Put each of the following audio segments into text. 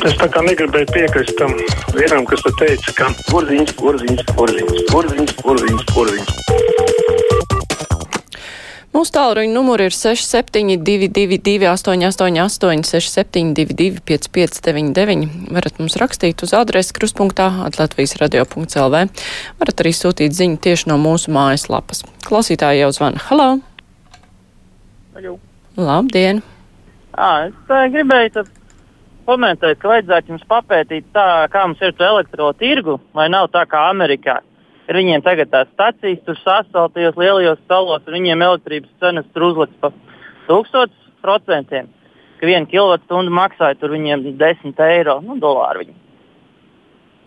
Es tā kā negribēju piekrist tam vienam, kas te teica, ka porziņš, porziņš, porziņš, porziņš, porziņš, porziņš. Mūsu tālruņa numuri ir 6722, 888, 672, 559, varat mums rakstīt uz adresi krustpunktā atlatvijas radio.lv. Varat arī sūtīt ziņu tieši no mūsu mājaslapas. Klausītāji jau zvana. Halo! Aļu. Labdien! À, es gribēju tad komentēt, ka vajadzētu jums papētīt, tā, kā mums ir ar elektrotirgu, vai nav tā kā Amerikā. Ir viņiem tagad tās stācijas, tur sastāvtajos lielajos salos, un viņiem elektrības cenas tur uzliks pa 1000%. Ka viena kilovatstundu maksāja tur viņiem 10 eiro, nu, dolāru. Viņi.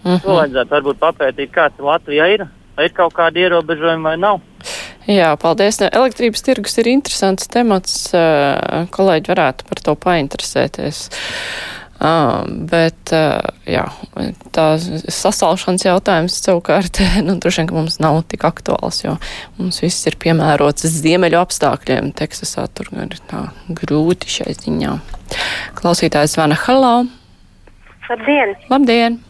Mm To vajadzētu varbūt papētīt, kāds Latvijā ir. Vai ir kaut kādi ierobežojumi vai nav. Jā, paldies. Elektrības tirgus ir interesants temats. eh, Kolēģi varētu par to painteresēties. Uh, bet, uh, jā, tā sasalšanas jautājums savukārt, nu, droši vien, mums nav tik aktuāls, jo mums viss ir piemērots ziemeļu apstākļiem. Teksasā tur ir tā grūti šai ziņā. Klausītājs zvana Halo. Labdien! Labdien!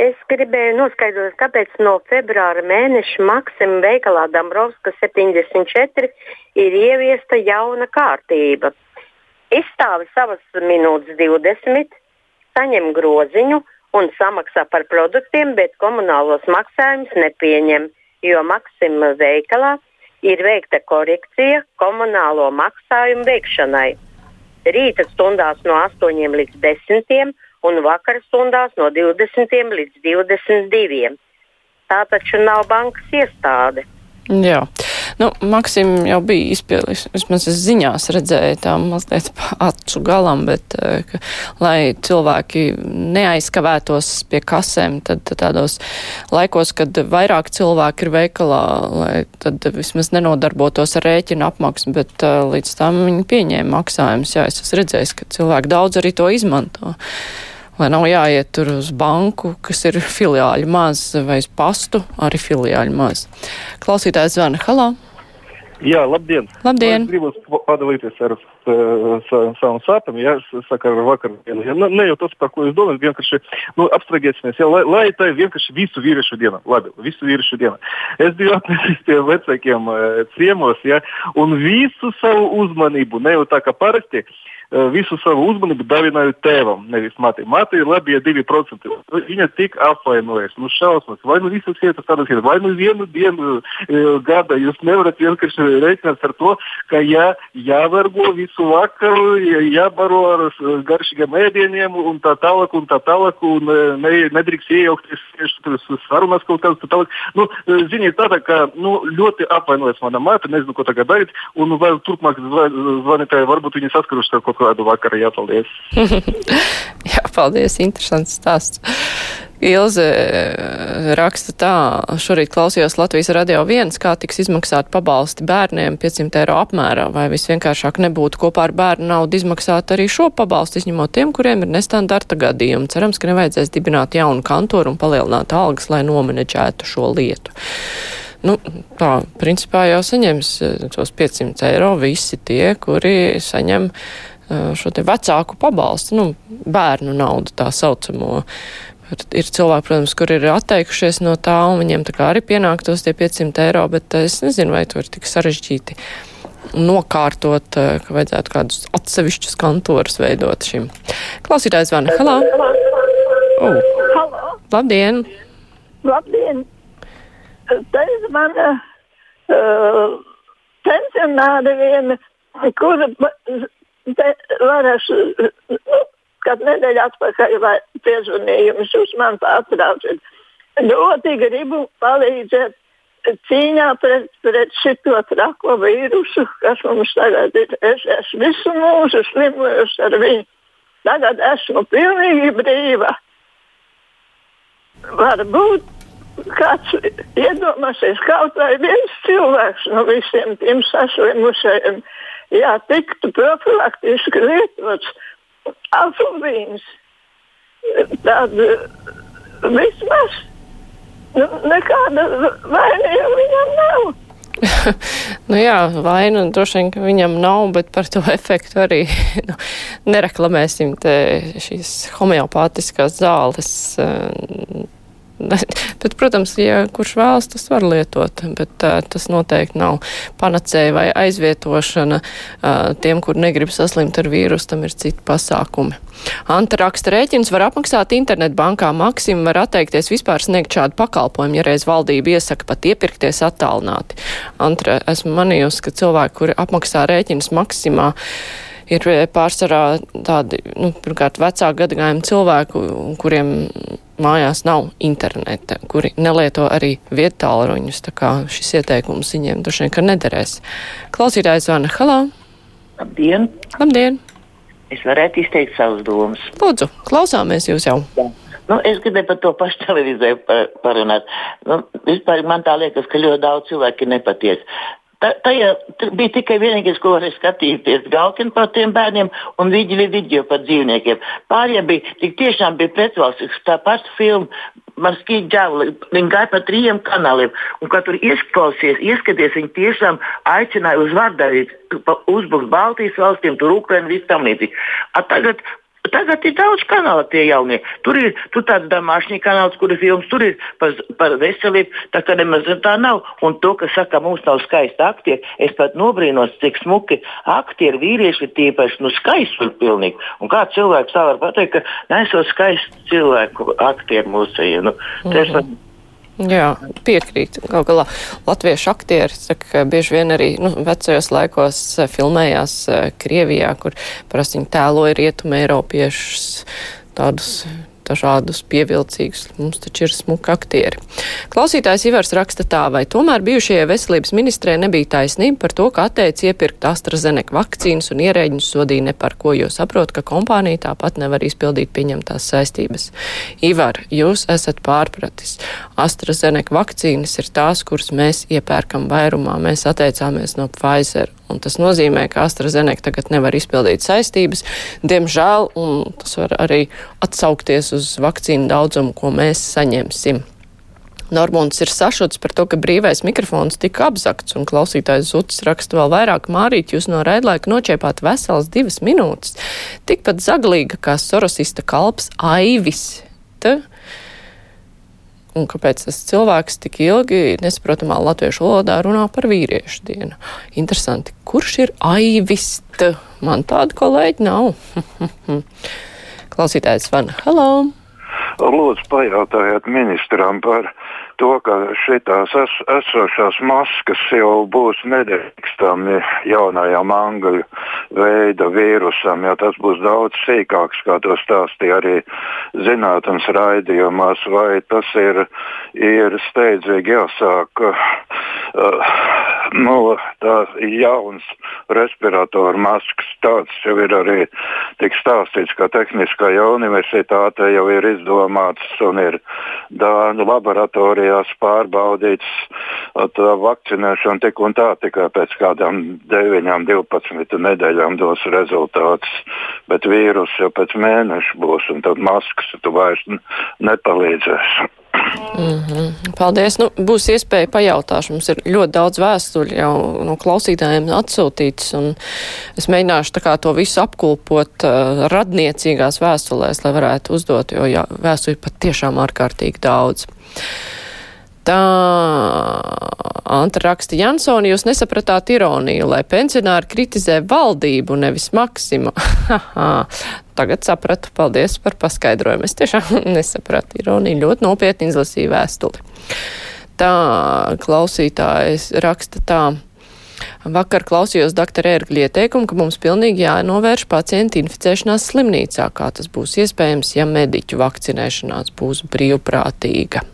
Es gribēju noskaidrot, kāpēc no februāra mēneša Maksim veikalā Dambrovska 74 ir ieviesta jauna kārtība. Izstāvi savas minūtes 20, saņem groziņu un samaksā par produktiem, bet komunālos maksājumus nepieņem, jo Maksim veikalā ir veikta korekcija komunālo maksājumu veikšanai. Rīta stundās no 8 līdz 10 un vakara stundās no 20 līdz 22. Tā taču nav bankas iestāde. Jā. Nu, Maksim jau bija izpildījis, vismaz es ziņās redzēju tā mazliet acu galam, bet, eh, ka, lai cilvēki neaizkavētos pie kasēm, tad tādos laikos, kad vairāk cilvēki ir veikalā, lai tad vismaz nenodarbotos ar rēķinu apmaksu, bet uh, līdz tam viņi pieņēma maksājumus. Jā, es esmu redzējis, ka cilvēki daudz arī to izmanto. Lai nav jāiet tur uz banku, kas ir filiāļu maz, vai uz pastu, arī filiāļu maz. Klausītājs zvana. Halo! Jā, labdien! Labdien! Es gribu padalīties ar uh, savām sāpēm, ja es saku ar vakardienu. Ja, ne jau tas, par ko jūs domājat, vienkārši nu, abstragēsimies, ja, lai, lai tā ir vienkārši visu vīriešu diena. Labi, visu vīriešu diena. Es biju atnesis pie vecākiem uh, ciemos, ja, un visu savu uzmanību, ne jau tā kā parasti, uh, visu savu uzmanību davināju tēvam, nevis mātei. Māte ir labi, ja 2%. Viņa tik apvainojas, nu šausmas, vai nu visas vietas tādas ir, vai nu vienu dienu uh, gada jūs nevarat vienkārši rēķināt ar to, ka jā, jāvergo visu vakaru, jā, jābaro ar garšīgiem ēdieniem un tā tālāk, un tā tālāk, un ne, nedrīkst iejaukties sarunas kaut kādas tā tālāk. Nu, ziniet, tāda, ka nu, ļoti apvainojas mana māte, nezinu, ko tagad darīt, un vēl turpmāk zvanītāji varbūt viņi saskaruši ar kaut kādu vakaru. Jā, paldies! jā, paldies! Interesants stāsts. Ilze raksta tā, šorīt klausījos Latvijas radio viens, kā tiks izmaksāt pabalsti bērniem 500 eiro apmērā, vai visvienkāršāk nebūtu kopā ar bērnu naudu izmaksāt arī šo pabalstu, izņemot tiem, kuriem ir nestandarta gadījumi. Cerams, ka nevajadzēs dibināt jaunu kantoru un palielināt algas, lai nomenedžētu šo lietu. Nu, tā, principā jau saņems tos 500 eiro visi tie, kuri saņem šo te vecāku pabalstu, nu, bērnu naudu tā saucamo. Ir cilvēki, protams, kur ir atteikušies no tā, un viņiem tā kā arī pienāktos tie 500 eiro, bet es nezinu, vai to ir tik sarežģīti nokārtot, ka vajadzētu kādus atsevišķus kantorus veidot šim. Klausītājs zvana. Halā! Oh. Halo! Labdien! Labdien! Te zvana uh, pensionāri viena, kura varēšu, nu, kad nedēļa atpakaļ piezvanījumus jūs man pārtraucat. Ļoti gribu palīdzēt cīņā pret, pret šito trako vīrusu, kas mums tagad ir. Es esmu visu mūžu slimojusi ar viņu. Tagad esmu pilnīgi brīva. Varbūt kāds iedomāsies, kaut vai viens cilvēks no visiem tiem saslimušajiem, ja tiktu profilaktiski lietots alfabīns, tad vismaz nu, nekāda vaina jau viņam nav. nu jā, vaina droši vien, ka viņam nav, bet par to efektu arī nu, nereklamēsim te šīs homeopātiskās zāles. Uh, bet, protams, ja kurš vēlas, tas var lietot, bet uh, tas noteikti nav panacēja vai aizvietošana uh, tiem, kur negrib saslimt ar vīrusu, tam ir citi pasākumi. Anta raksta rēķins var apmaksāt internetbankā, Maksim var atteikties vispār sniegt šādu pakalpojumu, ja reiz valdība iesaka pat iepirkties attālināti. Antra, esmu manījusi, ka cilvēki, kuri apmaksā rēķinus Maksimā, ir pārsvarā tādi, nu, pirmkārt, vecāku gadagājumu cilvēku, kuriem mājās nav interneta, kuri nelieto arī vietālruņus, tā kā šis ieteikums viņiem droši vien, ka nederēs. Klausītājs zvana, halā! Labdien! Labdien! Es varētu izteikt savus domas. Lūdzu, klausāmies jūs jau. Jā. Nu, es gribēju par to pašu televīziju parunāt. Nu, vispār man tā liekas, ka ļoti daudz cilvēku ir nepatiesi. Tajā bija tikai vienīgais, ko varēja skatīties. Galkina par tiem bērniem un viģili video par dzīvniekiem. Pārējie bija tik tiešām bija pretvalstisks. Tā pati filma man skīd ģēvuli. Viņi gāja pa trījiem kanāliem. Un, kad tur iesklausies, ieskaties, viņi tiešām aicināja uz vardarbību, uzbrukt Baltijas valstīm, tur Ukraiņu, visu tam līdzīgi. Tagad Tagad ir daudz kanālu tie jaunie. Tur ir tur tāds domāšņi kanāls, kur ir filmas, tur ir par, par veselību. Tā kā nemaz tā nav. Un to, ka saka, mums nav skaisti aktieri, es pat nobrīnos, cik smuki aktieri, vīrieši ir tīpaši, nu skaisti ir pilnīgi. Un kā cilvēks tā var pateikt, ka nesot skaisti cilvēku aktieri mūsējie. Nu, mm -hmm. Jā, piekrīt. Galu galā latviešu aktieri saka, ka bieži vien arī nu, vecajos laikos eh, filmējās eh, Krievijā, kur parasti viņi tēloja rietumu eiropiešus tādus dažādus pievilcīgus. Mums taču ir smuki aktieri. Klausītājs Ivars raksta tā, vai tomēr bijušajai veselības ministrē nebija taisnība par to, ka atteic iepirkt AstraZeneca vakcīnas un ierēģņus sodīja ne par ko, jo saprot, ka kompānija tāpat nevar izpildīt pieņemtās saistības. Ivar, jūs esat pārpratis. AstraZeneca vakcīnas ir tās, kuras mēs iepērkam vairumā. Mēs atteicāmies no Pfizer Un tas nozīmē, ka AstraZeneca tagad nevar izpildīt saistības, diemžēl, un tas var arī atsaukties uz vakcīnu daudzumu, ko mēs saņemsim. Normons ir sašuts par to, ka brīvais mikrofons tika apzakts, un klausītājs Zutis raksta vēl vairāk mārīt, jūs no raidlaika nočiepāt vesels divas minūtes. Tikpat zaglīga kā sorosista kalps Aivis. Te un kāpēc tas cilvēks tik ilgi nesaprotamā latviešu valodā runā par vīriešu dienu. Interesanti, kurš ir aivist? Man tāda kolēģi nav. Klausītājs Van, hello! Lūdzu, pajautājiet ministram par to, ka šitās es, esošās maskas jau būs nedrīkstami jaunajam angļu veida vīrusam, jo tas būs daudz sīkāks, kā to stāstīja arī zinātnes raidījumās, vai tas ir, ir steidzīgi jāsāk. Uh, nu, tā jauns respiratoru maskas, tāds jau ir arī tik stāstīts, ka Tehniskajā universitātē jau ir izdomāts un ir Dāņu laboratorija laboratorijas pārbaudīts. Tā vakcinēšana tik un tā tikai pēc kādām 9, 12 nedēļām dos rezultātus, bet vīrus jau pēc mēneša būs, un tad maskas tu vairs nepalīdzēs. Mm -hmm. Paldies. Nu, būs iespēja pajautāt. Mums ir ļoti daudz vēstuļu jau no klausītājiem atsūtīts, un es mēģināšu to visu apkopot uh, radniecīgās vēstulēs, lai varētu uzdot, jo jā, vēstuļu pat tiešām ārkārtīgi daudz. Tā Anta raksta Jansoni, jūs nesapratāt ironiju, lai pensionāri kritizē valdību, nevis maksimu. Tagad sapratu, paldies par paskaidrojumu. Es tiešām nesapratu ironiju, ļoti nopietni izlasīju vēstuli. Tā klausītājs raksta tā. Vakar klausījos doktora ērgļa ieteikumu, ka mums pilnīgi jānovērš pacientu inficēšanās slimnīcā, kā tas būs iespējams, ja mediķu vakcinēšanās būs brīvprātīga.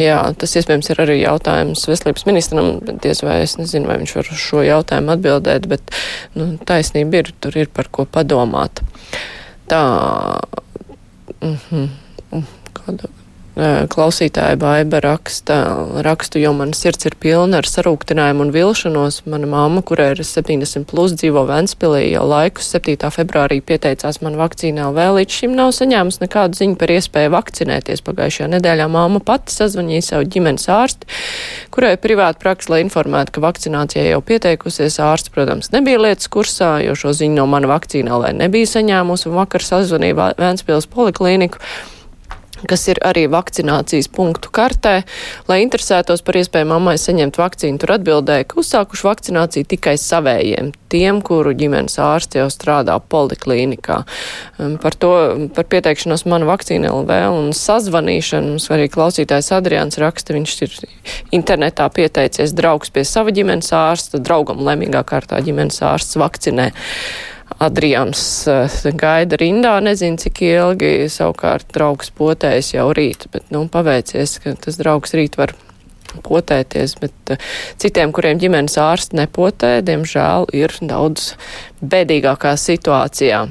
Jā, tas iespējams ir arī jautājums veselības ministram, bet diez vai es nezinu, vai viņš var šo jautājumu atbildēt, bet nu, taisnība ir, tur ir par ko padomāt. Tā. Mm -hmm. Kāda Klausītāja Baiba raksta, rakstu, jo mana sirds ir pilna ar sarūktinājumu un vilšanos. Mana mamma, kurai ir 70 plus, dzīvo Ventspilī jau laikus 7. februārī pieteicās man vakcīnā, vēl līdz šim nav saņēmusi nekādu ziņu par iespēju vakcinēties. Pagājušajā nedēļā mamma pati sazvanīja savu ģimenes ārsti, kurai ir privāta praksa, lai informētu, ka vakcinācijai jau pieteikusies. Ārsts, protams, nebija lietas kursā, jo šo ziņu no mana vakcīnā, lai nebija saņēmusi, un vakar sazvanīja Ventspils poliklīniku kas ir arī vakcinācijas punktu kartē. Lai interesētos par iespēju mammai saņemt vakcīnu, tur atbildēja, ka uzsākuši vakcināciju tikai savējiem, tiem, kuru ģimenes ārsti jau strādā poliklīnikā. Um, par to, par pieteikšanos mana vakcīna LV un sazvanīšanu mums arī klausītājs Adrians raksta, viņš ir internetā pieteicies draugs pie sava ģimenes ārsta, draugam lemīgā kārtā ģimenes ārsts vakcinē. Adrians eh, gaida rindā, nezinu, cik ilgi, savukārt draugs potējas jau rīt, bet, nu, paveicies, ka tas draugs rīt var potēties, bet uh, citiem, kuriem ģimenes ārsti nepotē, diemžēl ir daudz bēdīgākā situācijā.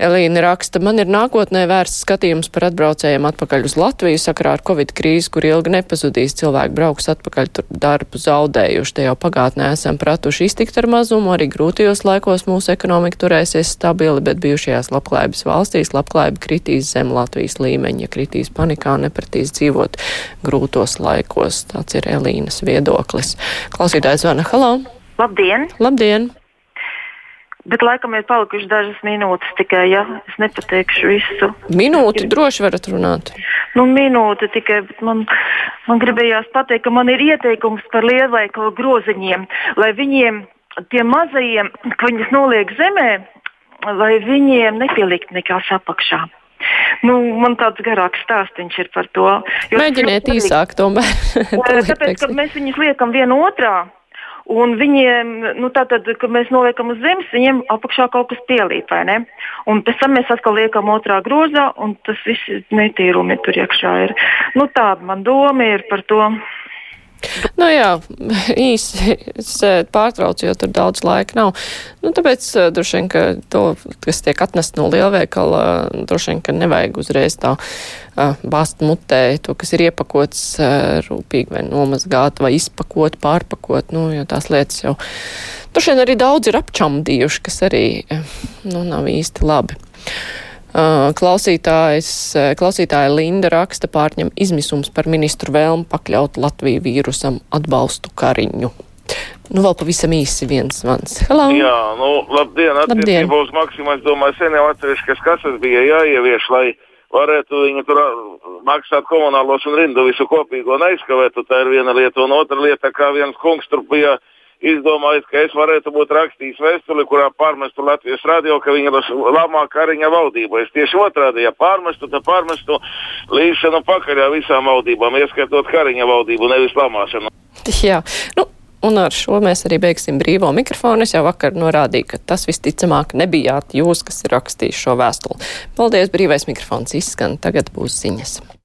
Elīna raksta, man ir nākotnē vērsts skatījums par atbraucējiem atpakaļ uz Latviju sakarā ar Covid krīzi, kur ilgi nepazudīs cilvēki brauks atpakaļ tur darbu zaudējuši. Te jau pagātnē esam pratuši iztikt ar mazumu, arī grūtajos laikos mūsu ekonomika turēsies stabili, bet bijušajās labklājības valstīs labklājība kritīs zem Latvijas līmeņa, kritīs panikā un nepratīs dzīvot grūtos laikos. Tāds ir Elīnas viedoklis. Klausītājs Vana Halo! Labdien! Labdien! Bet laikam ir palikušas dažas minūtes tikai, ja es nepateikšu visu. Minūti droši varat runāt. Nu, minūte tikai, bet man, man gribējās pateikt, ka man ir ieteikums par lielveikalu groziņiem, lai viņiem, tiem mazajiem, ka viņas noliek zemē, lai viņiem nepielikt nekas apakšā. Nu, man tāds garāks stāstījums ir par to. Mēģiniet īsāk tomēr. Tāpēc, ka mēs viņus liekam vienu otrā. Un viņiem, nu, tātad, kad mēs noliekam uz zemes, viņiem apakšā kaut kas pielīp, vai ne? Un pēc tam mēs atkal liekam otrā grozā, un tas viss netīrumi tur iekšā ir. Nu, tāda man doma ir par to. Nu jā, īsi eh, pārtraucu, jo tur daudz laika nav. Nu, tāpēc eh, droši vien, ka to, kas tiek atnest no lielveikala, droši vien, ka nevajag uzreiz tā uh, bāzt mutē to, kas ir iepakots rūpīgi vai nomazgāt vai izpakot, pārpakot, nu, jo tās lietas jau droši vien arī daudz ir apčamdījuši, kas arī, nu, nav īsti labi. Klausītājs, klausītāja Linda raksta pārņem izmisums par ministru vēlmu pakļaut Latviju vīrusam atbalstu kariņu. Nu, vēl pavisam īsi viens zvans. Hello! Jā, nu, labdien! Attiecībā uz Maksimu, es domāju, sen jau atceries, kas kasas bija jāievieš, lai varētu viņi tur maksāt komunālos un rindu visu kopīgo neizkavētu. Tā ir viena lieta, un otra lieta, kā viens kungs tur bija izdomājis, ka es varētu būt rakstījis vēstuli, kurā pārmestu Latvijas radio, ka viņa ir labā kariņa valdība. Es tieši otrādi, ja pārmestu, tad pārmestu līšanu pakaļ visām valdībām, ieskaitot kariņa valdību, nevis lamāšanu. Jā, nu. Un ar šo mēs arī beigsim brīvo mikrofonu. Es jau vakar norādīju, ka tas visticamāk nebijāt jūs, kas ir rakstījis šo vēstuli. Paldies, brīvais mikrofons izskan, tagad būs ziņas.